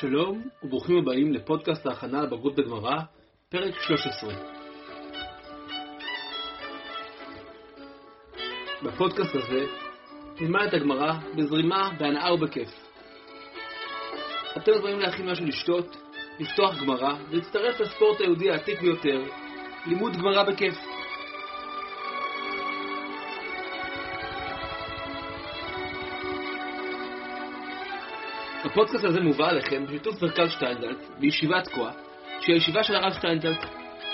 שלום וברוכים הבאים לפודקאסט ההכנה לבגרות בגמרא, פרק 13. בפודקאסט הזה נלמד את הגמרא בזרימה, בהנאה ובכיף. אתם יכולים להכין משהו לשתות, לפתוח גמרא ולהצטרף לספורט היהודי העתיק ביותר, לימוד גמרא בכיף. הפודקאסט הזה מובא עליכם בשיתוף מרכז שטיינזלץ בישיבת כוח, שהיא הישיבה של הרב שטיינזלץ,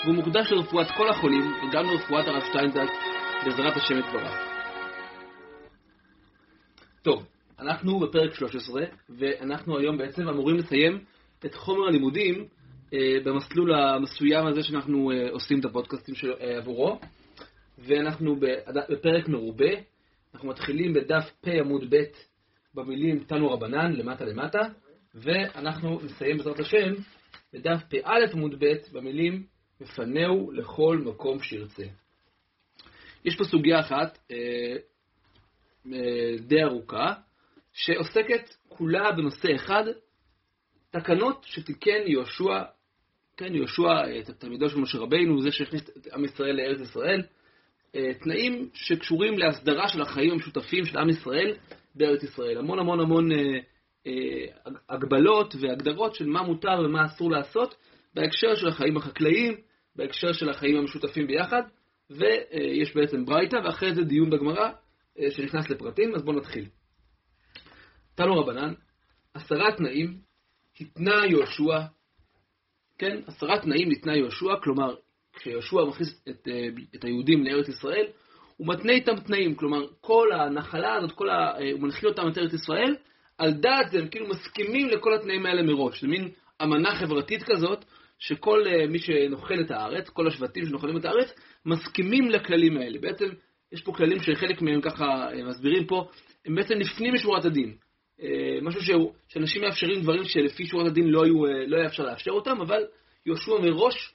והוא מוקדש לרפואת כל החולים וגם לרפואת הרב שטיינזלץ בעזרת השם יתברך. טוב, אנחנו בפרק 13, ואנחנו היום בעצם אמורים לסיים את חומר הלימודים אה, במסלול המסוים הזה שאנחנו אה, עושים את הפודקאסטים של, אה, עבורו, ואנחנו בפרק מרובה, אנחנו מתחילים בדף פ עמוד ב' במילים תנו רבנן, למטה למטה, ואנחנו נסיים בעזרת השם בדף פא עמוד ב' במילים מפנהו לכל מקום שירצה. יש פה סוגיה אחת אה, אה, די ארוכה, שעוסקת כולה בנושא אחד, תקנות שתיקן יהושע, כן, יהושע, את תלמידו של משה רבינו, זה שהכניס את עם ישראל לארץ ישראל, אה, תנאים שקשורים להסדרה של החיים המשותפים של עם ישראל בארץ ישראל. המון המון המון אה, אה, הגבלות והגדרות של מה מותר ומה אסור לעשות בהקשר של החיים החקלאיים, בהקשר של החיים המשותפים ביחד, ויש בעצם ברייתא, ואחרי זה דיון בגמרא אה, שנכנס לפרטים, אז בואו נתחיל. תנו רבנן, עשרה תנאים התנה יהושע, כן, עשרה תנאים ניתנה יהושע, כלומר, כשיהושע מכניס את, אה, את היהודים לארץ ישראל, הוא מתנה איתם תנאים, כלומר, כל הנחלה הזאת, כל ה... הוא מנחיל אותם את ארץ ישראל, על דעת זה הם כאילו מסכימים לכל התנאים האלה מראש. זה מין אמנה חברתית כזאת, שכל uh, מי שנוכל את הארץ, כל השבטים שנוכלים את הארץ, מסכימים לכללים האלה. בעצם, יש פה כללים שחלק מהם ככה uh, מסבירים פה, הם בעצם לפנים משורת הדין. משהו שהוא, שאנשים מאפשרים דברים שלפי שורת הדין לא, היו, לא היה אפשר לאפשר אותם, אבל יהושע מראש אה, אה,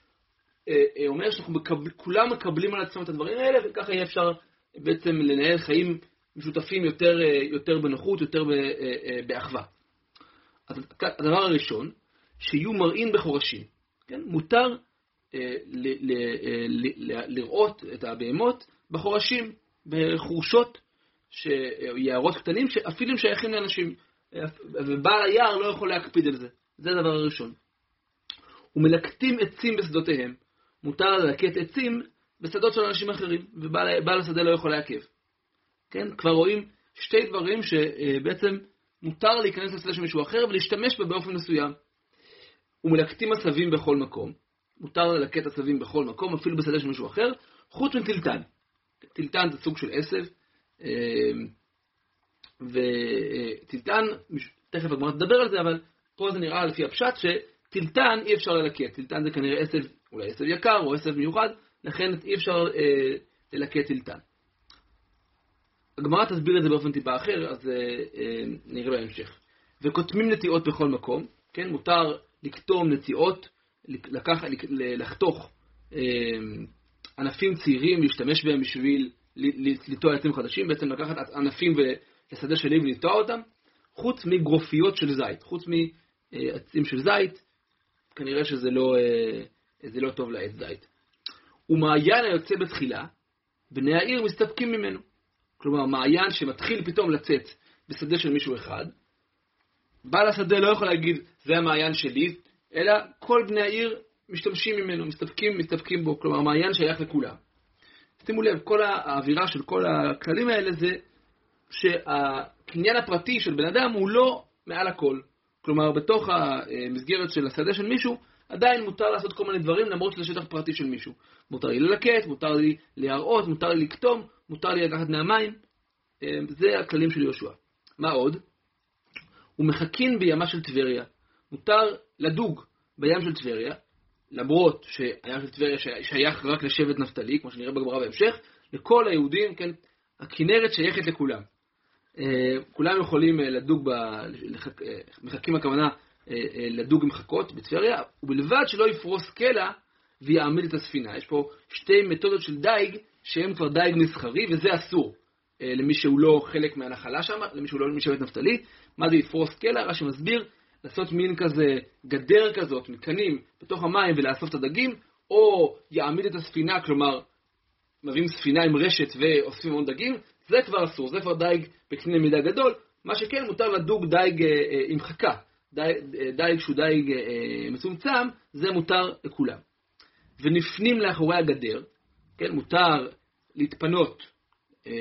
אומר שאנחנו מקבל, כולם מקבלים על עצמם את הדברים האלה, וככה יהיה אפשר בעצם לנהל חיים משותפים יותר, אה, יותר בנוחות, יותר באחווה. אז הדבר הראשון, שיהיו מראים בחורשים. כן? מותר ל, ל, ל, ל, לראות את הבהמות בחורשים, בחורשות, יערות קטנים, שאפילו הם שייכים לאנשים, ובעל היער לא יכול להקפיד על זה. זה הדבר הראשון. ומלקטים עצים בשדותיהם, מותר ללקט עצים בשדות של אנשים אחרים, ובעל השדה לא יכול לעכב. כן? כבר רואים שתי דברים שבעצם מותר להיכנס לשדה של מישהו אחר ולהשתמש בה באופן מסוים. ומלקטים עשבים בכל מקום, מותר ללקט עשבים בכל מקום, אפילו בשדה של מישהו אחר, חוץ מטילטן. טילטן זה סוג של עשב, אה, וטילטן, תכף הגמרא תדבר על זה, אבל פה זה נראה לפי הפשט שטילטן אי אפשר ללקט, טילטן זה כנראה עשב אולי עשב יקר או עשב מיוחד, לכן אי אפשר אה, ללקט טילטן. הגמרא תסביר את זה באופן טיפה אחר, אז אה, אה, נראה בהמשך. וקוטמים נטיעות בכל מקום, כן, מותר לקטום נטיעות, לקח, לחתוך אה, ענפים צעירים, להשתמש בהם בשביל לטוע עצים חדשים, בעצם לקחת ענפים לשדה שלי ולטוע אותם, חוץ מגרופיות של זית, חוץ מעצים של זית, כנראה שזה לא... זה לא טוב לעץ זית. ומעיין היוצא בתחילה, בני העיר מסתפקים ממנו. כלומר, מעיין שמתחיל פתאום לצאת בשדה של מישהו אחד, בעל השדה לא יכול להגיד, זה המעיין שלי, אלא כל בני העיר משתמשים ממנו, מסתפקים, מסתפקים בו, כלומר, מעיין שייך לכולם. שימו לב, כל האווירה של כל הכללים האלה זה שהקניין הפרטי של בן אדם הוא לא מעל הכל. כלומר, בתוך המסגרת של השדה של מישהו, עדיין מותר לעשות כל מיני דברים למרות שזה שטח פרטי של מישהו. מותר לי ללקט, מותר לי להראות, מותר לי לקטום, מותר לי לקחת מהמים. אה, זה הכללים של יהושע. מה עוד? הוא מחכין בימה של טבריה. מותר לדוג בים של טבריה, למרות שהים של טבריה שייך רק לשבט נפתלי, כמו שנראה בגמרא בהמשך, לכל היהודים, כן, הכנרת שייכת לכולם. אה, כולם יכולים אה, לדוג, ב... מחכים הכוונה אה, אה, לדוג עם חכות בטבריה, ובלבד שלא יפרוס קלע ויעמיד את הספינה. יש פה שתי מתודות של דייג שהן כבר דייג מסחרי, וזה אסור אה, למי שהוא לא חלק מהנחלה שם, למי שהוא לא משבט נפתלי. מה זה יפרוס קלע? רש"י מסביר, לעשות מין כזה גדר כזאת, מתקנים בתוך המים ולאסוף את הדגים, או יעמיד את הספינה, כלומר, מביאים ספינה עם רשת ואוספים המון דגים, זה כבר אסור, זה כבר דייג בקנה מידה גדול, מה שכן מותר לדוג דייג אה, אה, עם חכה, דייג, שהוא דייג אה, מצומצם, זה מותר לכולם. ונפנים לאחורי הגדר, כן, מותר להתפנות, אה,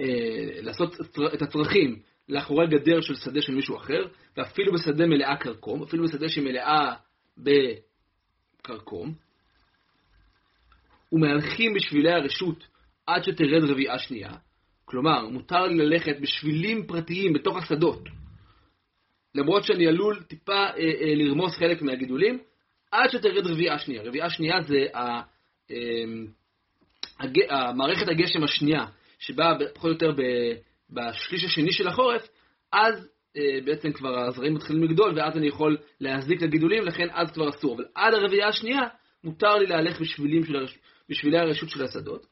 אה, לעשות את הצרכים לאחורי גדר של שדה של מישהו אחר, ואפילו בשדה מלאה כרכום, אפילו בשדה שמלאה בכרכום, ומהלכים בשבילי הרשות עד שתרד רביעה שנייה, כלומר, מותר לי ללכת בשבילים פרטיים בתוך השדות, למרות שאני עלול טיפה אה, אה, לרמוס חלק מהגידולים, עד שתרד רביעה שנייה. רביעה שנייה זה ה, אה, הג, המערכת הגשם השנייה, שבאה פחות או יותר ב, בשליש השני של החורף, אז אה, בעצם כבר הזרעים מתחילים לגדול, ואז אני יכול להזיק לגידולים, לכן אז כבר אסור. אבל עד הרביעה השנייה, מותר לי להלך בשבילים של הרש... בשבילי הרשות של השדות.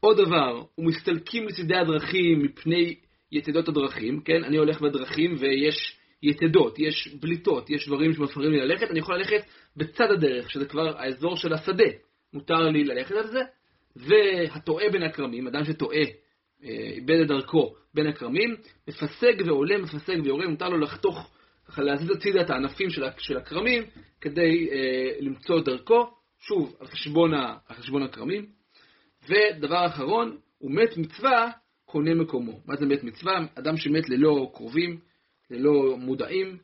עוד דבר, ומסתלקים לצדי הדרכים מפני יתדות הדרכים, כן? אני הולך בדרכים ויש יתדות, יש בליטות, יש דברים שמפריעים לי ללכת, אני יכול ללכת בצד הדרך, שזה כבר האזור של השדה, מותר לי ללכת על זה, והטועה בין הכרמים, אדם שטועה, אה, איבד את דרכו בין הכרמים, מפסג ועולה, מפסג ויורה, מותר לו לחתוך, ככה להזיז הצידה את הענפים של הכרמים כדי אה, למצוא את דרכו, שוב, על חשבון הכרמים. ודבר אחרון, הוא מת מצווה, קונה מקומו. מה זה מת מצווה? אדם שמת ללא קרובים, ללא מודעים.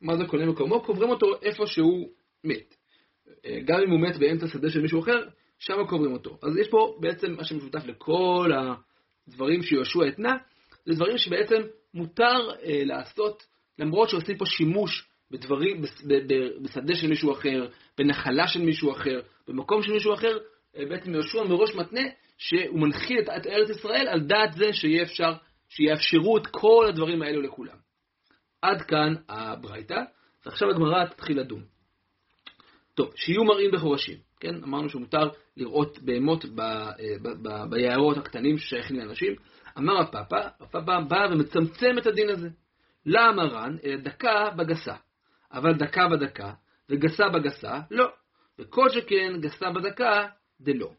מה זה קונה מקומו? קוברים אותו איפה שהוא מת. אה, גם אם הוא מת באמצע שדה של מישהו אחר, שם קוברים אותו. אז יש פה בעצם מה שמשותף לכל הדברים שיהושע התנה, זה דברים שבעצם מותר אה, לעשות, למרות שעושים פה שימוש בדברים, בשדה של מישהו אחר, בנחלה של מישהו אחר, במקום של מישהו אחר, אה, בעצם יהושע מראש מתנה שהוא מנחיל את ארץ ישראל על דעת זה שיהיה אפשר, שיאפשרו את כל הדברים האלו לכולם. עד כאן הברייתא, ועכשיו הגמרא תתחיל לדון. טוב, שיהיו מראים בחורשים, כן? אמרנו שמותר לראות בהמות אה, ביערות הקטנים ששייכים לאנשים. אמר הפאפה, הפאפה בא ומצמצם את הדין הזה. לא אמרן, אלא דקה בגסה. אבל דקה בדקה, וגסה בגסה, לא. וכל שכן גסה בדקה, דלא.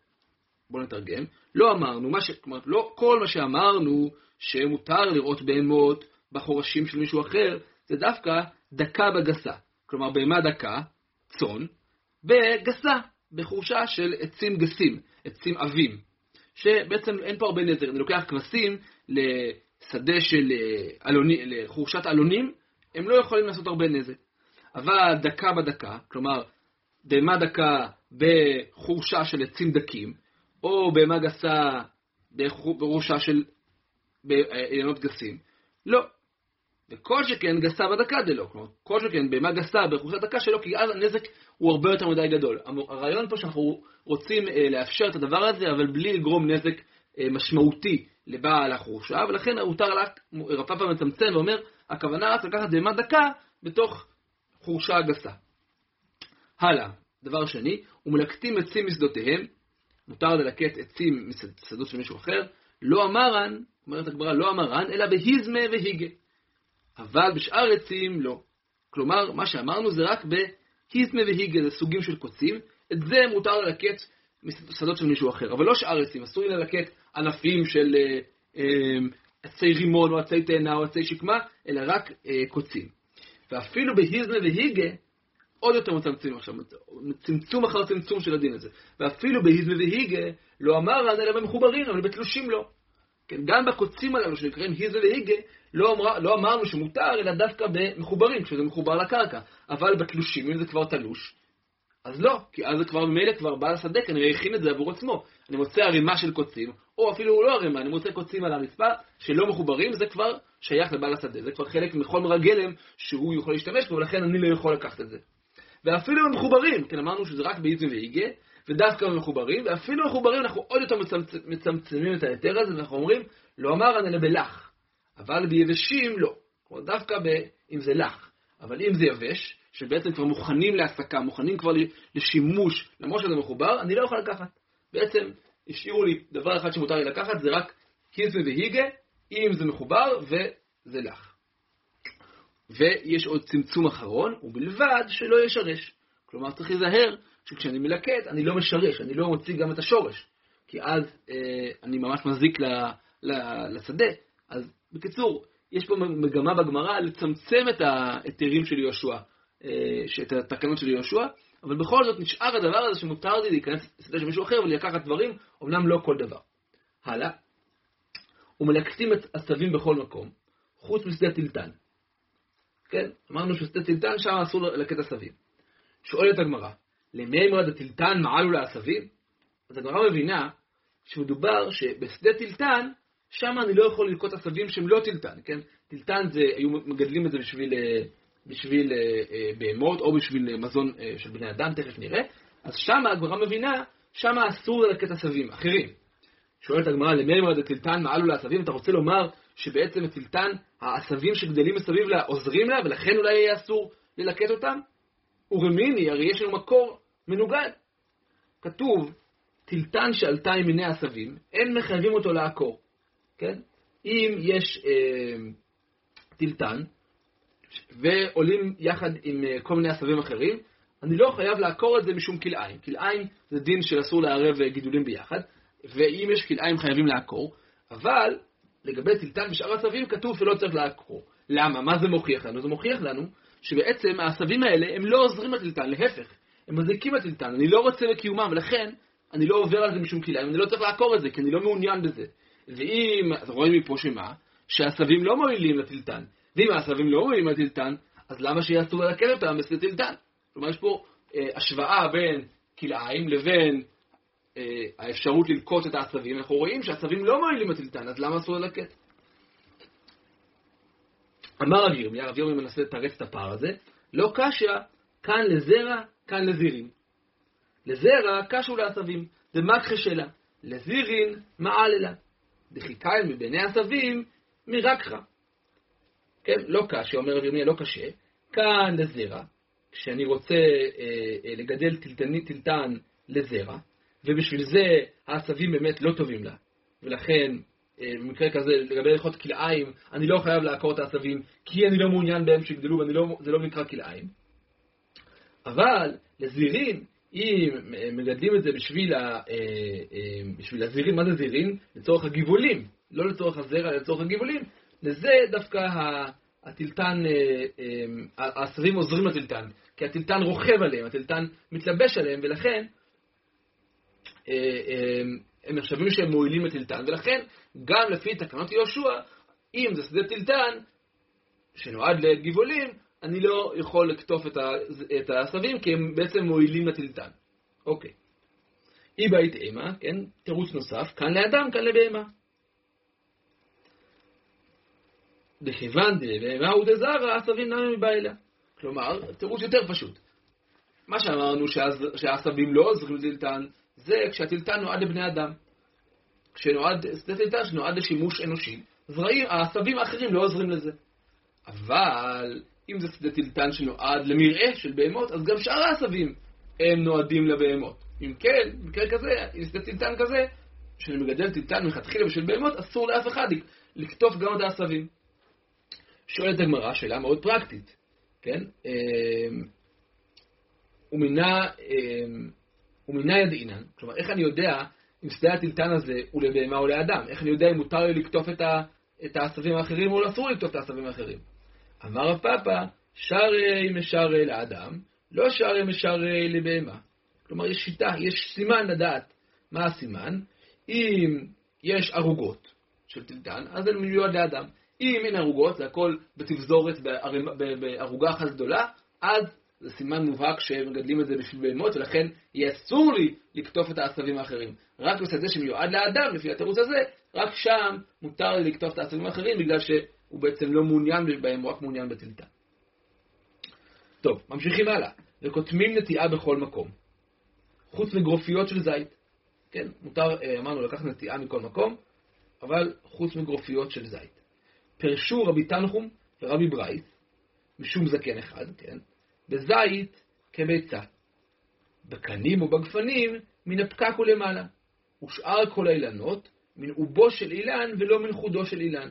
בואו נתרגם. לא אמרנו, מה ש... כלומר, לא כל מה שאמרנו שמותר לראות בהמות בחורשים של מישהו אחר, זה דווקא דקה בגסה. כלומר, בהמה דקה, צאן, בגסה, בחורשה של עצים גסים, עצים עבים. שבעצם אין פה הרבה נזר. אני לוקח כבשים לשדה של אה, אלוני, לחורשת אלונים, הם לא יכולים לעשות הרבה נזק. אבל דקה בדקה, כלומר, בהמה דקה בחורשה של עצים דקים, או בהמה גסה בחורשה של אילנות גסים. לא. וכל שכן גסה בדקה דלא. כלומר, כל שכן בהמה גסה בחורשה דקה שלו, כי אז הנזק הוא הרבה יותר מדי גדול. הרעיון פה שאנחנו רוצים אה, לאפשר את הדבר הזה, אבל בלי לגרום נזק אה, משמעותי לבעל החורשה, ולכן מותר רק, רפאפה מצמצם ואומר, הכוונה רק לקחת בהמה דקה בתוך חורשה גסה. הלאה, דבר שני, ומלקטים עצים משדותיהם, מותר ללקט עצים משדות של מישהו אחר, לא אמרן, אומרת הגמרא, לא אמרן, אלא בהיזמה והיגה. אבל בשאר עצים לא. כלומר, מה שאמרנו זה רק בהיזמה והיגה, זה סוגים של קוצים, את זה מותר ללקט משדות של מישהו אחר, אבל לא שאר עצים, אסור לי ללקט ענפים של אה, אה, עצי רימון או עצי תאנה או עצי שקמה, אלא רק אה, קוצים. ואפילו בהיזנה והיגה, עוד יותר מצמצמים עכשיו, צמצום אחר צמצום של הדין הזה. ואפילו בהיזנה והיגה, לא אמר רן אלא במחוברים, אבל בתלושים לא. כן, גם בקוצים הללו שנקראים היזנה והיגה, לא, אמר, לא אמרנו שמותר, אלא דווקא במחוברים, כשזה מחובר לקרקע. אבל בתלושים, אם זה כבר תלוש, אז לא, כי אז זה כבר ממילא כבר בעל השדה כנראה הכין את זה עבור עצמו. אני מוצא ערימה של קוצים, או אפילו לא ערימה, אני מוצא קוצים על הרצפה שלא מחוברים, זה כבר שייך לבעל השדה, זה כבר חלק מחומר הגלם שהוא יכול להשתמש בו, ולכן אני לא יכול לקחת את זה. ואפילו הם מחוברים, כן אמרנו שזה רק באיזם ואיגה, ודווקא הם מחוברים, ואפילו מחוברים אנחנו עוד יותר מצמצ... מצמצמים את ההיתר הזה, ואנחנו אומרים, לא אמר אני אלא בלח, אבל ביבשים לא. כלומר דווקא ב... אם זה לח, אבל אם זה יבש, שבעצם כבר מוכנים להסקה, מוכנים כבר לשימוש, למרות שזה מחובר, אני לא יכול לקחת. בעצם השאירו לי דבר אחד שמותר לי לקחת, זה רק קיזמה והיגה, אם זה מחובר וזה לך. ויש עוד צמצום אחרון, ובלבד שלא ישרש. כלומר, צריך להיזהר שכשאני מלקט, אני לא משרש, אני לא מוציא גם את השורש, כי אז אה, אני ממש מזיק ל, ל, לשדה. אז בקיצור, יש פה מגמה בגמרא לצמצם את ההיתרים של יהושע, אה, את התקנות של יהושע, אבל בכל זאת נשאר הדבר הזה שמותר לי להיכנס לשדה של מישהו אחר ולקחת דברים, אמנם לא כל דבר. הלאה. ומלקטים את עשבים בכל מקום, חוץ משדה טילטן. כן, אמרנו טילטן שם אסור ללקט עשבים. שואלת הגמרא, למי אמרת הטילטן מעלו לעשבים? אז הגמרא מבינה שמדובר שבשדה טילטן, שם אני לא יכול ללקוט עשבים שהם לא טילטן, כן? טילטן זה, היו מגדלים את זה בשביל, אה, בשביל אה, אה, בהמות או בשביל מזון של בני אדם, תכף נראה. אז שם הגמרא מבינה, שם אסור ללקט עשבים אחרים. שואלת הגמרא, למי אמרת הטילטן מעלו לעשבים? אתה רוצה לומר שבעצם הטילטן, העשבים שגדלים מסביב לה עוזרים לה, ולכן אולי יהיה אסור ללקט אותם? ורמיני, הרי יש לנו מקור מנוגד. כתוב, טילטן שעלתה עם מיני עשבים, אין מחייבים אותו לעקור. כן? אם יש אה, טילטן, ועולים יחד עם אה, כל מיני עשבים אחרים, אני לא חייב לעקור את זה משום כלאיים. כלאיים זה דין של אסור לערב אה, גידולים ביחד, ואם יש כלאיים חייבים לעקור, אבל לגבי טילטן ושאר עשבים כתוב שלא צריך לעקור. למה? מה זה מוכיח לנו? זה מוכיח לנו שבעצם העשבים האלה הם לא עוזרים לטילטן, להפך, הם מזיקים לטילטן, אני לא רוצה בקיומם, ולכן אני לא עובר על זה משום כלאיים, אני לא צריך לעקור את זה, כי אני לא מעוניין בזה. ואם, אז רואים מפה שמה? שהעשבים לא מועילים לטילטן. ואם העשבים לא מועילים לטילטן, אז למה אסור ללקט אותם בשדה טילטן? כלומר, יש פה אה, השוואה בין כלאיים לבין האפשרות ללקוט את העשבים. אנחנו רואים שהעשבים לא מועילים לטילטן, אז למה אסור ללקט? אמר רב ירמיה, רב ירמיה מנסה לתרץ את הפער הזה, לא קשיא, כאן לזרע, כאן לזירין. לזרע קשו לעשבים, דמכחה שלה, לזירין מעללה. דחיקאי מביני עשבים מרקחה. כן, לא קשה, אומר רב ירמיה, לא קשה. כאן לזרע, כשאני רוצה אה, אה, לגדל טלטן לזרע, ובשביל זה העשבים באמת לא טובים לה, ולכן אה, במקרה כזה, לגבי הלכות כלאיים, אני לא חייב לעקור את העשבים, כי אני לא מעוניין בהם שיגדלו, וזה לא, לא נקרא כלאיים. אבל לזירין, אם מגדלים את זה בשביל, ה, אה, אה, בשביל הזירין, מה זה זירין? לצורך הגיבולים, לא לצורך הזרע, אלא לצורך הגיבולים, לזה דווקא הטילטן, העשבים עוזרים לטילטן, כי הטילטן רוכב עליהם, הטילטן מתלבש עליהם, ולכן הם נחשבים שהם מועילים לטילטן, ולכן גם לפי תקנות יהושע, אם זה שדה טילטן שנועד לגבעולים, אני לא יכול לקטוף את העשבים כי הם בעצם מועילים לטילטן. אוקיי. אי בית אימה, כן, תירוץ נוסף, כאן לאדם, כאן לבהמה. דכיוון דבהמה ודזרע, עשבים נמי מבעילה. כלומר, תירוץ יותר פשוט. מה שאמרנו שהעשבים לא עוזרים לטילטן, זה כשהטילטן נועד לבני אדם. כשנועד, שדה טלטל שנועד לשימוש אנושי, זרעים, העשבים האחרים לא עוזרים לזה. אבל אם זה שדה טלטן שנועד למרעה של בהמות, אז גם שאר העשבים הם נועדים לבהמות. אם כן, במקרה כזה, אם שדה טלטן כזה, שאני מגדל טלטן מלכתחילה בשביל בהמות, אסור לאף אחד לקטוף גם את העשבים. שואלת הגמרא, שאלה מאוד פרקטית, כן? ומינה אמ, ידעינן, כלומר, איך אני יודע אם שדה הטלטן הזה הוא לבהמה או לאדם? איך אני יודע אם מותר לי לקטוף את, ה, את העשבים האחרים או אסור לקטוף את העשבים האחרים? אמר רב פאפא, שרי משרי לאדם, לא שרי משרי לבהמה. כלומר, יש שיטה, יש סימן לדעת מה הסימן. אם יש ערוגות של טלטן, אז זה מיועד לאדם. אם אין ערוגות, זה הכל בתבזורת, בערוגה אחת גדולה, אז זה סימן מובהק שמגדלים את זה בשביל בהמות, ולכן יהיה אסור לי לקטוף את העשבים האחרים. רק בשדה שמיועד לאדם, לפי התירוץ הזה, רק שם מותר לי לקטוף את העשבים האחרים, בגלל שהוא בעצם לא מעוניין בהם, הוא רק מעוניין בטלטה. טוב, ממשיכים הלאה. וכותמים נטיעה בכל מקום, חוץ מגרופיות של זית. כן, מותר, אה, אמרנו, לקחת נטיעה מכל מקום, אבל חוץ מגרופיות של זית. פרשו רבי תנחום ורבי ברייס, משום זקן אחד, כן, בזית כביצה. בקנים ובגפנים מן הפקק ולמעלה. ושאר כל האילנות מן עובו של אילן ולא מן חודו של אילן.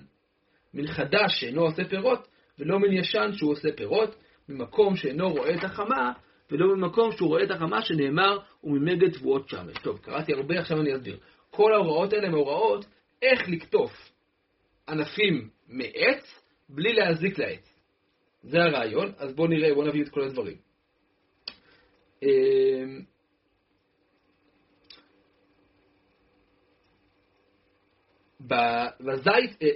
מן חדש שאינו עושה פירות, ולא מן ישן שהוא עושה פירות, ממקום שאינו רואה את החמה, ולא ממקום שהוא רואה את החמה שנאמר, וממגד תבואות שמש. טוב, קראתי הרבה, עכשיו אני אסביר. כל ההוראות האלה הן הוראות איך לקטוף ענפים מעץ בלי להזיק לעץ. זה הרעיון, אז בואו נראה, בואו נביא את כל הדברים. אמ, בזית, אה,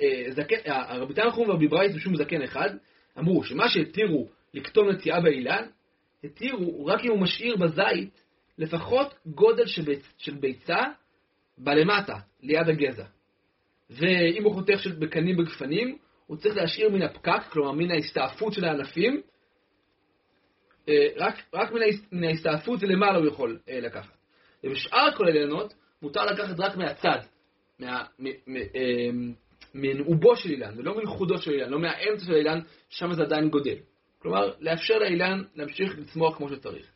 אה, הרבי תנחום והביברייס בשום זקן אחד, אמרו שמה שהתירו לקטום נטיעה באילן, התירו רק אם הוא משאיר בזית לפחות גודל של ביצה בלמטה, ליד הגזע. ואם הוא חותך בקנים בגפנים, הוא צריך להשאיר מן הפקק, כלומר מן ההסתעפות של הענפים, אה, רק, רק מן, ההסתעפות ולמעלה הוא יכול אה, לקחת. ובשאר כל האילנות מותר לקחת רק מהצד, מה, אה, של אילן, ולא מנחודו של אילן, לא מהאמצע של אילן, שם זה עדיין גודל. כלומר, לאפשר לאילן להמשיך לצמוח כמו שצריך.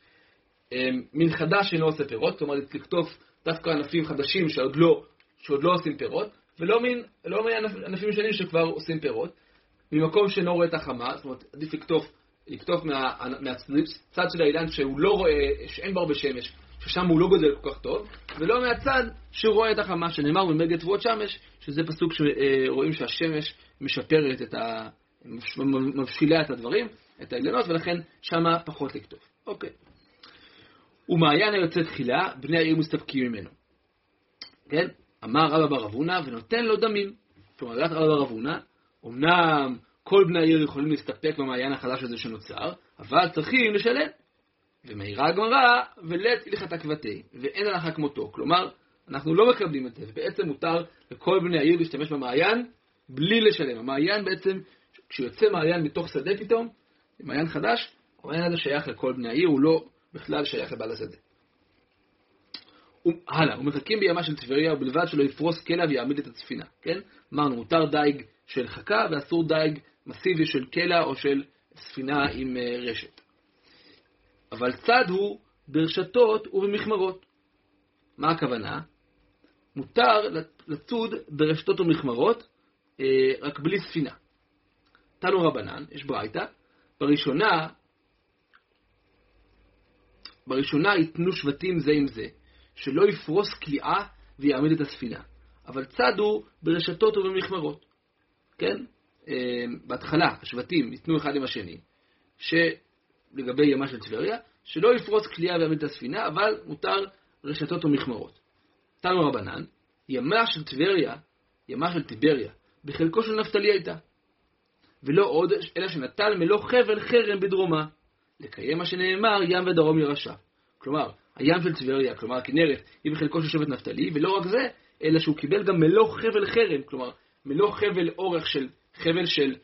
מין חדש אינו עושה פירות, כלומר לקטוף דווקא ענפים חדשים שעוד לא, שעוד לא עושים פירות, ולא מן, לא מענפים שונים שכבר עושים פירות. ממקום שאינו רואה את החמה, זאת אומרת, עדיף לקטוף, לקטוף מה, מהצד של האילן שהוא לא רואה, שאין בו הרבה שמש, ששם הוא לא גודל כל כך טוב, ולא מהצד שהוא רואה את החמה, שנאמר במגד תבואות שמש, שזה פסוק שרואים שהשמש משפרת את ה... מבשילה את הדברים, את האילנות, ולכן שמה פחות לקטוף. אוקיי. ומעיין היוצא תחילה, בני העיר מסתפקים ממנו. כן? אמר רבא בר אבונה ונותן לו דמים. כלומר, לדעת רבא בר אבונה, אמנם כל בני העיר יכולים להסתפק במעיין החדש הזה שנוצר, אבל צריכים לשלם. ומעירה הגמרא, ולית הלכת עקבתי, ואין הלכה כמותו. כלומר, אנחנו לא מקבלים את זה, ובעצם מותר לכל בני העיר להשתמש במעיין בלי לשלם. המעיין בעצם, כשיוצא מעיין מתוך שדה פתאום, מעיין חדש, המעיין הזה שייך לכל בני העיר, הוא לא בכלל שייך לבעל השדה. הלאה, ומחכים בימה של טבריה, ובלבד שלא יפרוס קלע ויעמיד את הספינה, כן? אמרנו, מותר דייג של חכה ואסור דייג מסיבי של קלע או של ספינה עם אה, רשת. אבל צד הוא ברשתות ובמכמרות. מה הכוונה? מותר לצוד ברשתות ומכמרות, אה, רק בלי ספינה. תנו רבנן, יש ברייתא, בראשונה, בראשונה ייתנו שבטים זה עם זה, שלא יפרוס כליאה ויעמיד את הספינה. אבל צדו ברשתות ובמכמרות. כן? אה, בהתחלה השבטים ייתנו אחד עם השני, שלגבי ימה של טבריה, שלא יפרוס כליאה ויעמיד את הספינה, אבל מותר רשתות ומכמרות. תנו רבנן, ימה של טבריה, ימה של טיבריה, בחלקו של נפתלי הייתה. ולא עוד, אלא שנטל מלוא חבל חרם בדרומה, לקיים מה שנאמר ים ודרום ירשע. כלומר, הים של טבריה, כלומר הכנרת, היא בחלקו של שבט נפתלי, ולא רק זה, אלא שהוא קיבל גם מלוא חבל חרם, כלומר, מלוא חבל אורך של חבל של,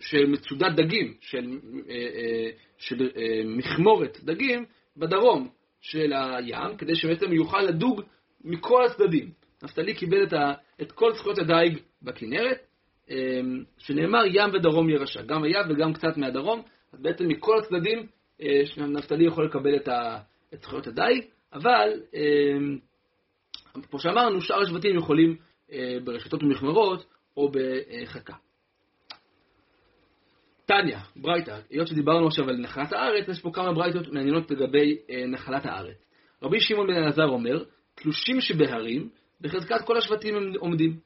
של מצודת דגים, של, אה, אה, של אה, מכמורת דגים, בדרום של הים, כדי שבעצם יוכל לדוג מכל הצדדים. נפתלי קיבל את, ה, את כל זכויות הדייג בכנרת, שנאמר ים ודרום ירשע, גם הים וגם קצת מהדרום, אז בעצם מכל הצדדים נפתלי יכול לקבל את, ה, את זכויות הדייג, אבל כמו שאמרנו, שאר השבטים יכולים ברשתות ומכמרות או בחכה. טניה, ברייתא, היות שדיברנו עכשיו על נחלת הארץ, יש פה כמה ברייתות מעניינות לגבי אה, נחלת הארץ. רבי שמעון בן אלעזר אומר, תלושים שבהרים, בחזקת כל השבטים הם עומדים,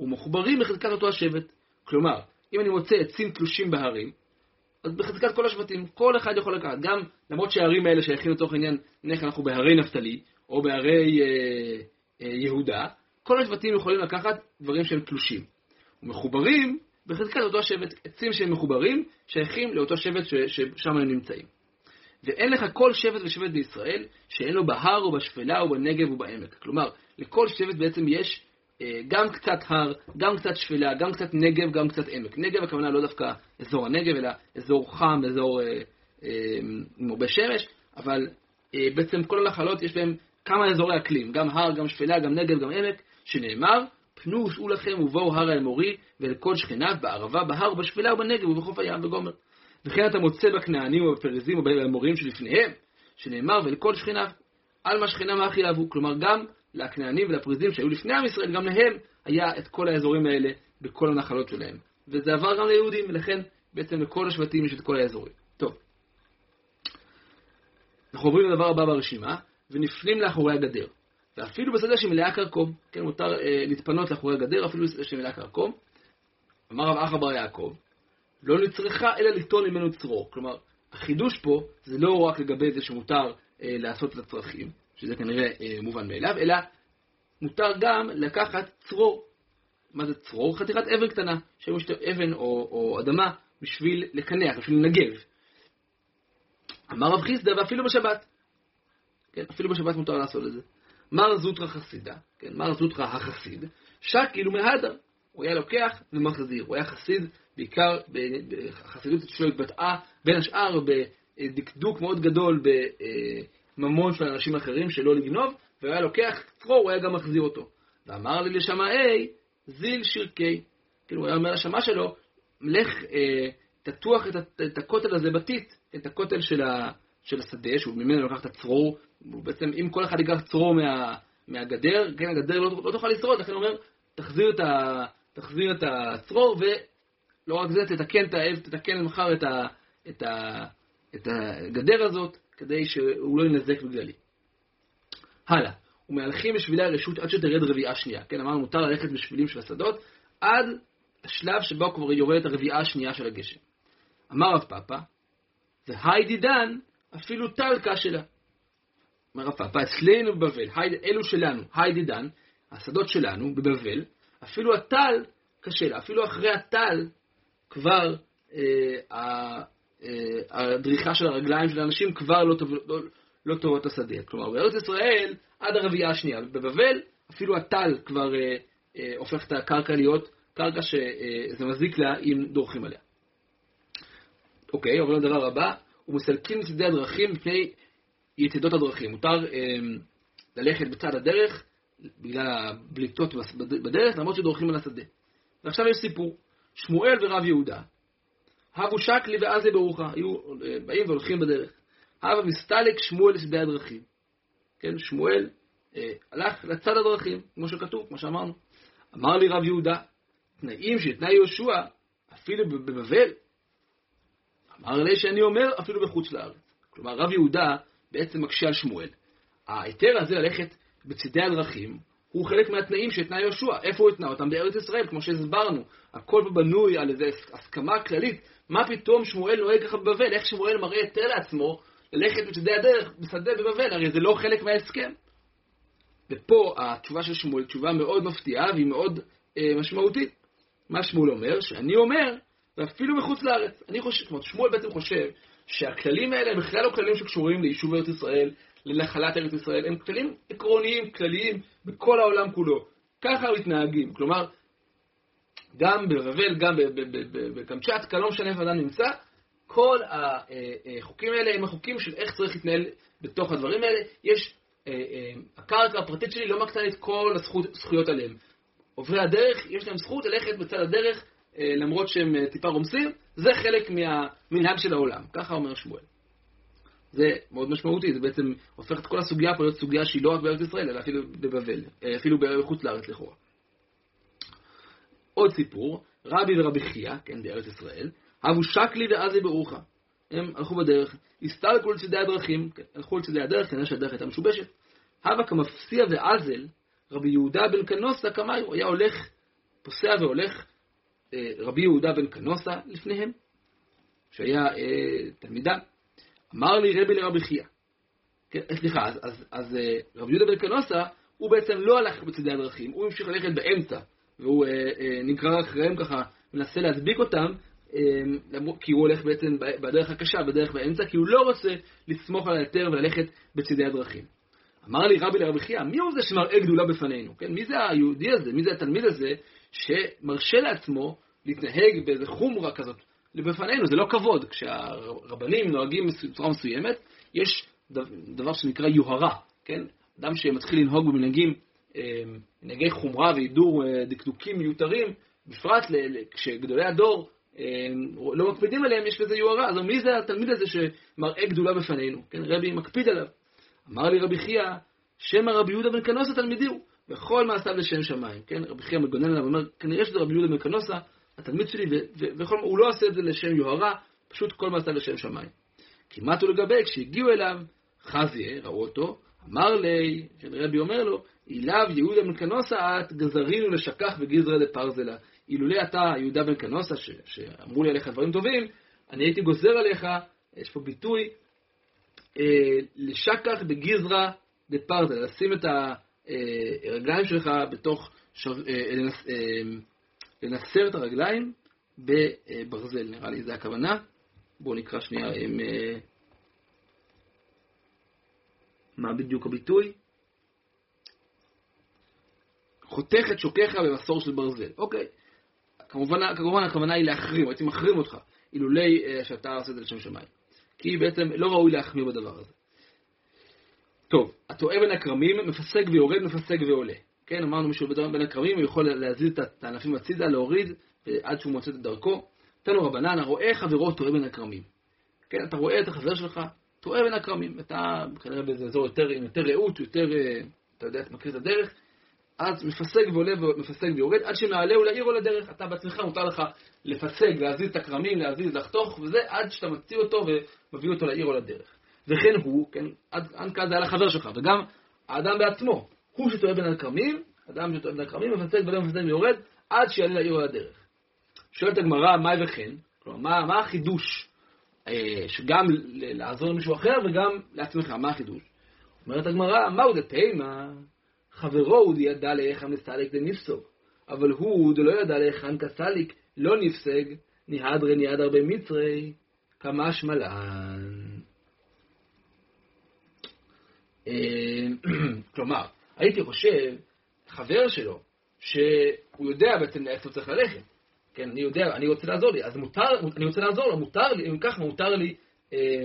ומחוברים בחזקת אותו השבט. כלומר, אם אני מוצא עצים תלושים בהרים, אז בחזקת כל השבטים, כל אחד יכול לקחת. גם, למרות שהערים האלה שייכים לתוך העניין, נניח אנחנו בהרי נפתלי, או בהרי אה, אה, יהודה, כל השבטים יכולים לקחת דברים שהם תלושים. ומחוברים בחזקת אותו השבט, עצים שהם מחוברים, שייכים לאותו שבט ששם הם נמצאים. ואין לך כל שבט ושבט בישראל שאין לו בהר או בשפלה או בנגב או בעמק. כלומר, לכל שבט בעצם יש גם קצת הר, גם קצת שפלה, גם קצת נגב, גם קצת עמק. נגב הכוונה לא דווקא אזור הנגב, אלא אזור חם, אזור אה, אה, עם הרבה שמש, אבל אה, בעצם כל הנחלות יש בהם כמה אזורי אקלים, גם הר, גם שפלה, גם נגב, גם עמק, שנאמר, פנו וסעו לכם ובואו הר האמורי ולכל שכניו בערבה, בהר, בשפלה ובנגב ובחוף הים וגומר. וכן אתה מוצא בכנענים ובפרזים ובאמורים שלפניהם, שנאמר ולכל שכניו, על מה שכנם האחי יאהבו. כלומר, גם לכנענים ולפרזים שהיו לפני עם ישראל, גם להם היה את כל האזורים האלה בכל הנחלות שלהם. וזה עבר גם ליהודים, ולכן בעצם לכל השבטים יש את כל האזורים. טוב. אנחנו עוברים לדבר הבא ברשימה, ונפנים לאחורי הגדר. ואפילו בשדה שמלאה כרכום, כן, מותר אה, להתפנות לאחורי הגדר, אפילו בשדה שמלאה כרכום. אמר רב אחא בר יעקב, לא נצרכה אלא ליטול ממנו צרור. כלומר, החידוש פה זה לא רק לגבי זה שמותר אה, לעשות את הצרכים, שזה כנראה אה, מובן מאליו, אלא מותר גם לקחת צרור. מה זה צרור? חתיכת אבן קטנה, שהיו אבן או, או אדמה בשביל לקנח, בשביל לנגב. אמר רב חיסדא ואפילו בשבת. כן, אפילו בשבת מותר לעשות את זה. מר זוטרא חסידה, כן, מר זוטרא החסיד, שקיל ומהדר. הוא היה לוקח ומחזיר. הוא היה חסיד, בעיקר, החסידות שלו התבטאה בין השאר בדקדוק מאוד גדול בממון של אנשים אחרים שלא לגנוב, והוא היה לוקח צרור, הוא היה גם מחזיר אותו. ואמר לי לשמאי, זיל שרקי. כאילו, הוא היה אומר לשמע שלו, לך אה, תתוח את, את הכותל הזה בטיט, את הכותל של, ה, של השדה, שהוא ממנו לקח את הצרור, בעצם אם כל אחד ייקח צרור מה, מהגדר, כן, הגדר לא, לא תוכל לשרוד, לכן הוא אומר, תחזיר את, ה, תחזיר את הצרור, ולא רק זה, תתקן תתקן מחר את, ה, את, ה, את הגדר הזאת, כדי שהוא לא ינזק בגללי. הלאה, ומהלכים בשבילי הרשות עד שתרד רביעה שנייה. כן, אמרנו, מותר ללכת בשבילים של השדות, עד השלב שבו כבר יורדת הרביעה השנייה של הגשם. אמר רב פאפא, והיידי דן, אפילו טלקה שלה. אומר רב פאפא, אצלנו בבבל, אלו שלנו, היידי דן, השדות שלנו בבבל, אפילו הטל קשה לה, אפילו אחרי הטל כבר אה, הדריכה של הרגליים של האנשים כבר לא, טוב, לא, לא טובות השדה. כלומר, בארץ ישראל עד הרביעייה השנייה. בבבל אפילו הטל כבר אה, אה, הופך את הקרקע להיות קרקע שזה מזיק לה אם דורכים עליה. אוקיי, עוברים לדבר הבא, ומסלקים מצדי הדרכים מפני יתדות הדרכים. מותר אה, ללכת בצד הדרך בגלל הבליטות בדרך, למרות שדורכים על השדה. ועכשיו יש סיפור. שמואל ורב יהודה, הבו שקלי ועזה ברוכה, היו אה, באים והולכים בדרך. הווה מסתלק שמואל לשדה הדרכים. כן, שמואל אה, הלך לצד הדרכים, כמו שכתוב, כמו שאמרנו. אמר לי רב יהודה, תנאים שתנאי יהושע, אפילו בבבל. אמר לי שאני אומר, אפילו בחוץ לארץ. כלומר, רב יהודה בעצם מקשה על שמואל. ההיתר הזה ללכת בצדי הדרכים, הוא חלק מהתנאים שהתנה יהושע. איפה הוא התנה אותם? בארץ ישראל, כמו שהסברנו. הכל פה בנוי על איזו הסכמה כללית. מה פתאום שמואל נוהג ככה בבבל? איך שמואל מראה היתר לעצמו ללכת בצדי הדרך, בשדה בבבל? הרי זה לא חלק מההסכם. ופה התשובה של שמואל, תשובה מאוד מפתיעה והיא מאוד אה, משמעותית. מה שמואל אומר? שאני אומר, ואפילו מחוץ לארץ. אני חושב, זאת אומרת, שמואל בעצם חושב שהכללים האלה הם בכלל לא כללים שקשורים ליישוב ארץ ישראל, לנחלת ארץ ישראל, הם כללים עקרוניים, כלליים, בכל העולם כולו. ככה מתנהגים. כלומר, גם בבבל, גם בקמצ'טקה, לא משנה איפה אדם נמצא, כל החוקים האלה הם החוקים של איך צריך להתנהל בתוך הדברים האלה. יש, הקרקע הפרטית שלי לא מקטה את כל הזכויות עליהם. עוברי הדרך, יש להם זכות ללכת בצד הדרך, למרות שהם טיפה רומסים, זה חלק מהמנהג של העולם. ככה אומר שמואל. זה מאוד משמעותי, זה בעצם הופך את כל הסוגיה פה להיות סוגיה שהיא לא רק בארץ ישראל, אלא אפילו בבבל, אפילו בחוץ לארץ לכאורה. עוד סיפור, רבי ורבי חייא, כן, בארץ ישראל, הבו שקלי ועזי ברוחה. הם הלכו בדרך, הסתלקו לצדי הדרכים, כן, הלכו לצדי הדרך, כנראה שהדרך הייתה משובשת. הווה כמפסיע ועזל, רבי יהודה בן קנוסה קמאי, הוא היה הולך, פוסע והולך, אה, רבי יהודה בן קנוסה לפניהם, שהיה אה, תלמידם. אמר לי רבי לרבי חייא. כן, סליחה, אז, אז, אז אה, רבי יהודה בן קנוסה, הוא בעצם לא הלך בצדי הדרכים, הוא המשיך ללכת באמצע, והוא אה, אה, נגרר אחריהם ככה, מנסה להדביק אותם, אה, כי הוא הולך בעצם בדרך הקשה, בדרך באמצע, כי הוא לא רוצה לסמוך על ההיתר וללכת בצדי הדרכים. אמר לי רבי לרבי חייא, מי הוא זה שמראה גדולה בפנינו? כן? מי זה היהודי הזה, מי זה התלמיד הזה, שמרשה לעצמו להתנהג באיזה חומרה כזאת בפנינו, זה לא כבוד. כשהרבנים נוהגים בצורה מסוימת, יש דבר שנקרא יוהרה, כן? אדם שמתחיל לנהוג במנהגים, אה, מנהגי חומרה והידור אה, דקדוקים מיותרים, בפרט כשגדולי הדור אה, לא מקפידים עליהם, יש לזה יוהרה. אז מי זה התלמיד הזה שמראה גדולה בפנינו? כן, רבי מקפיד עליו. אמר לי רבי חייא, שם הרבי יהודה בן קנוסה תלמידי הוא, וכל מעשיו לשם שמיים. כן, רבי חייא מגונן עליו ואומר, כנראה שזה רבי יהודה בן קנוסה, התלמיד שלי, והוא לא עושה את זה לשם יוהרה, פשוט כל מעשה לשם שמיים. כמעט ולגבי, כשהגיעו אליו, חזיה, ראו אותו, אמר לי, כן, רבי אומר לו, אילב יהודה בן קנוסה את גזרינו לשכח בגזרה לפרזלה. אילולא אתה, יהודה בן קנוסה, ש, שאמרו לי עליך דברים טובים, אני הייתי גוזר עליך, יש פה ביטוי, אה, לשכח בגזרה לפרזלה, לשים את הרגליים שלך בתוך, שר, אה, לנס, אה, לנסר את הרגליים בברזל, נראה לי זה הכוונה. בואו נקרא שנייה עם... אה, מה בדיוק הביטוי? חותך את שוקיך במסור של ברזל. אוקיי. כמובן, כמובן הכוונה היא להחרים, הייתי מחרים אותך, אילולי אה, שאתה עושה את זה לשם שמיים. כי בעצם לא ראוי להחמיר בדבר הזה. טוב, הטועה בין הכרמים, מפסק ויורד, מפסק ועולה. כן, אמרנו מישהו בין הכרמים, הוא יכול להזיז את הענפים הצידה, להוריד, עד שהוא מוצא את דרכו. תנו רבנן, הרואה חברו טועה בין הכרמים. כן, אתה רואה את החבר שלך, טועה בין הכרמים. אתה כנראה באיזה אזור יותר, עם יותר רעות, יותר, אה, אתה יודע, אתה מכיר את הדרך, אז מפסק ועולה ומפסק ויורד, עד שמעלהו לעיר או לדרך. אתה בעצמך מותר לך לפסק, להזיז את הכרמים, להזיז, לחתוך, וזה עד שאתה מציא אותו ומביא אותו לעיר או לדרך. וכן הוא, כן, עד, עד כאן זה היה לחבר שלך, וגם האדם בעצמו, הוא שטועה בין הכרמים, אדם שטועה בין הכרמים, מפסק ועולה ומפסק ויורד, עד שיעלה לעיר או לדרך. שואלת הגמרא, מהי וכן? כלומר, מה, מה החידוש אה, שגם לעזור למישהו אחר וגם לעצמך, מה החידוש? אומרת הגמרא, מהו דתימה? חברו הוא ידע להיכן נסתליק דנפסוק, אבל הוא דלא ידע להיכן כסליק, לא נפסג, ניהדרי ניהדר במצרי, כמה שמלן. אה, כלומר, הייתי חושב, חבר שלו, שהוא יודע בעצם לאיפה הוא צריך ללכת, כן, אני יודע, אני רוצה לעזור לי, אז מותר, אני רוצה לעזור לו, מותר לי, אם כך מותר לי אה,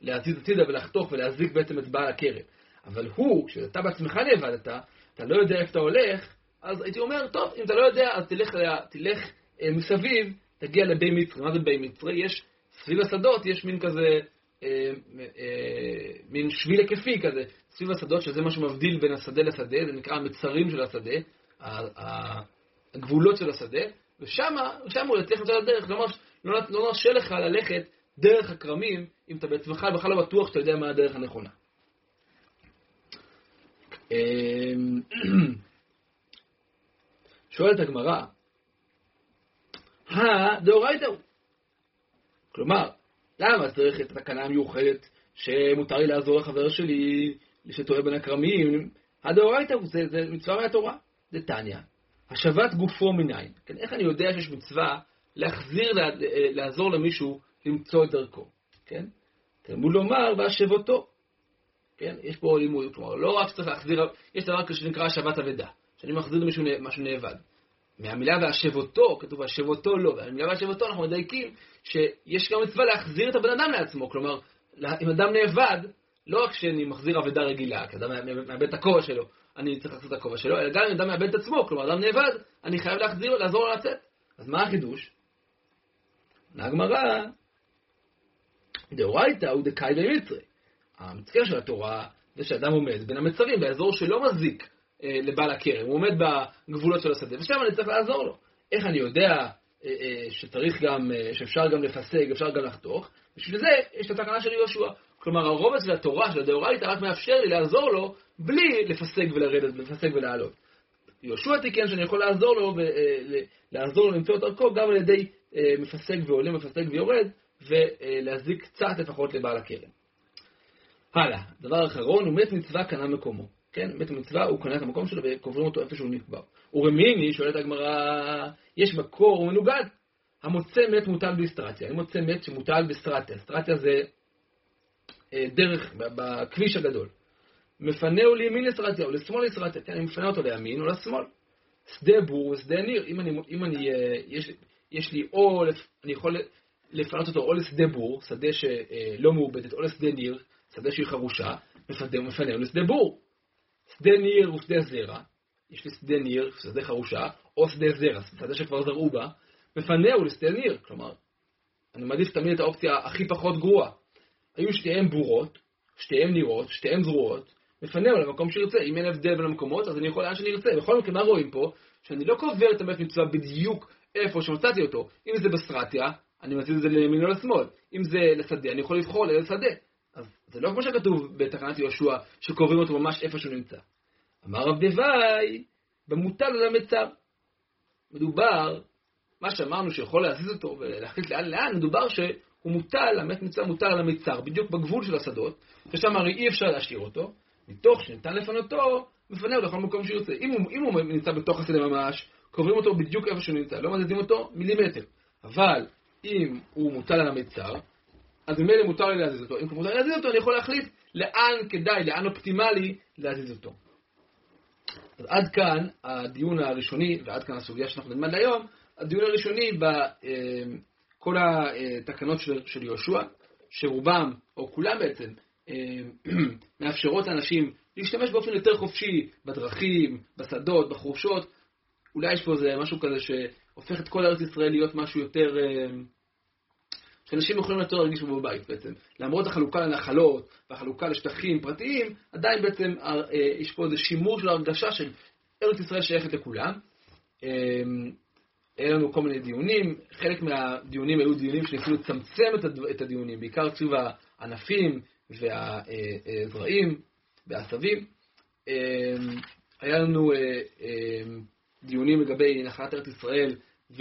להזיז הצידה ולחתוך ולהזיק בעצם את בעל הכרם. אבל הוא, כשאתה בעצמך נאבדת, אתה לא יודע איפה אתה הולך, אז הייתי אומר, טוב, אם אתה לא יודע, אז תלך, תלך אה, מסביב, תגיע לבי מצרי. מה זה בי מצרי? יש, סביב השדות יש מין כזה, מין שביל היקפי כזה, סביב השדות, שזה מה שמבדיל בין השדה לשדה, זה נקרא המצרים של השדה, הגבולות של השדה, ושם הוא יצליח למצוא את הדרך, לא, לא, לא נרשה לך ללכת דרך הכרמים, אם אתה בעצמך בכלל לא בטוח שאתה יודע מה הדרך הנכונה. אמ, שואלת הגמרא, הדאורייתא הוא. כלומר, למה צריך את התקנה המיוחדת שמותר לי לעזור לחבר שלי שטועה בין הכרמים? הדאורייתא זה, זה מצווה מהתורה, זה טניה. השבת גופו מניין. כן, איך אני יודע שיש מצווה להחזיר, לעזור למישהו למצוא את דרכו, כן? תלמוד לומר והשבותו. כן? יש פה לימוד, כלומר, לא רק שצריך להחזיר, יש דבר כזה שנקרא השבת אבדה, שאני מחזיר למישהו משהו נאבד. מהמילה והשבותו, כתוב והשבותו לא, והמילה והשבותו אנחנו מדייקים שיש גם מצווה להחזיר את הבן אדם לעצמו, כלומר, אם אדם נאבד, לא רק שאני מחזיר אבדה רגילה, כי אדם מאבד את הכובע שלו, אני צריך לעשות את הכובע שלו, אלא גם אם אדם מאבד את עצמו, כלומר, אדם נאבד, אני חייב להחזיר, לעזור לו לצאת. אז מה החידוש? הגמרא, דאורייתא הוא דקאי במצרי. המצקר של התורה זה שאדם עומד בין המצרים, באזור שלא מזיק לבעל הכרם, הוא עומד בגבולות של השדה, ושם אני צריך לעזור לו. איך אני יודע אה, אה, שצריך גם, אה, שאפשר גם לפסק, אפשר גם לחתוך? בשביל זה יש את התקנה של יהושע. כלומר, הרובץ של התורה, של הדאורייתא, רק מאפשר לי לעזור לו בלי לפסק ולרדת, לפסק ולעלות. יהושע תיקן שאני יכול לעזור לו, אה, לעזור לו למצוא את דרכו גם על ידי אה, מפסק ועולה, מפסק ויורד, ולהזיק קצת לפחות לבעל הכרם. הלאה, דבר אחרון, הוא מת מצווה קנה מקומו. כן, מת מצווה, הוא קנה את המקום שלו וקוברים אותו איפה שהוא נקבר. ורמיני, שואלת הגמרא, יש מקור, הוא מנוגד. המוצא מת מוטל באסטרטיה. אני מוצא מת שמוטל באסטרטיה. אסטרטיה זה אה, דרך, בכביש הגדול. מפנהו לימין אסטרטיה או לשמאל אסטרטיה. כן, אני מפנה אותו לימין או לשמאל. שדה בור ושדה ניר. אם אני, אם אני אה, יש, יש לי או, אני יכול לפנות אותו או לשדה בור, שדה שלא מעובדת, או לשדה ניר, שדה שהיא חרושה, מפנהו לשדה בור. שדה ניר ושדה זרע, יש לי שדה ניר, שדה חרושה, או שדה זרע, שדה שכבר זרעו בה, מפנהו לשדה ניר. כלומר, אני מעדיף תמיד את האופציה הכי פחות גרועה. היו שתיהן בורות, שתיהן נירות, שתיהן זרועות, מפנהו למקום שירצה. אם אין הבדל בין המקומות, אז אני יכול לאן שאני ארצה. בכל מקרה, מה רואים פה? שאני לא קובר את המת מצווה בדיוק איפה שמצאתי אותו. אם זה בסטרטיה, אני מזיז את זה לימין או לשמאל. אם זה לשדה, אני יכול לבחור לאיזה שדה. אז זה לא כמו שכתוב בתקנת יהושע, שקובעים אותו ממש איפה שהוא נמצא. אמר רב דווי, במוטל על המצר. מדובר, מה שאמרנו שיכול להזיז אותו ולהחליט לאן לאן, מדובר שהוא מוטל, המת נמצא מוטל על המצר, בדיוק בגבול של השדות, ששם הרי אי אפשר להשאיר אותו, מתוך שניתן לפנותו, אותו לכל מקום שירצה. אם הוא, אם הוא נמצא בתוך השדה ממש, קוברים אותו בדיוק איפה שהוא נמצא, לא מזיזים אותו מילימטר. אבל אם הוא מוטל על המצר, אז ממילא מותר לי להזיז אותו. אם מותר לי להזיז אותו, אני יכול להחליט לאן כדאי, לאן אופטימלי להזיז אותו. אז עד כאן הדיון הראשוני, ועד כאן הסוגיה שאנחנו נלמד היום, הדיון הראשוני בכל התקנות של, של יהושע, שרובם, או כולם בעצם, מאפשרות לאנשים להשתמש באופן יותר חופשי בדרכים, בשדות, בחורשות. אולי יש פה איזה משהו כזה שהופך את כל ארץ ישראל להיות משהו יותר... שאנשים יכולים יותר להרגיש בו בבית בעצם. למרות החלוקה לנחלות והחלוקה לשטחים פרטיים, עדיין בעצם אה, יש פה איזה שימור של הרגשה של ארץ ישראל שייכת לכולם. אה, היה לנו כל מיני דיונים, חלק מהדיונים היו דיונים שניסו לצמצם את הדיונים, בעיקר סביב הענפים והזרעים והעשבים. אה, היה לנו דיונים לגבי נחלת ארץ ישראל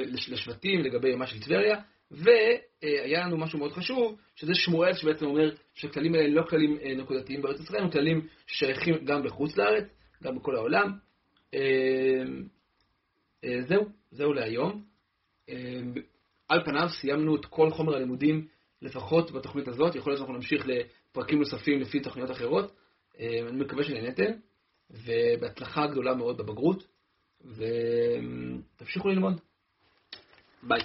לשבטים, לגבי מה של טבריה, והיה לנו משהו מאוד חשוב, שזה שמואל שבעצם אומר שהכללים האלה לא כללים אה, נקודתיים בארץ ישראל, הם כללים שייכים גם בחוץ לארץ, גם בכל העולם. אה, אה, זהו, זהו להיום. על פניו סיימנו את כל חומר הלימודים, לפחות בתוכנית הזאת, יכול להיות שאנחנו נמשיך לפרקים נוספים לפי תוכניות אחרות. אני מקווה שנהניתם, ובהצלחה גדולה מאוד בבגרות, ותמשיכו ללמוד. ביי.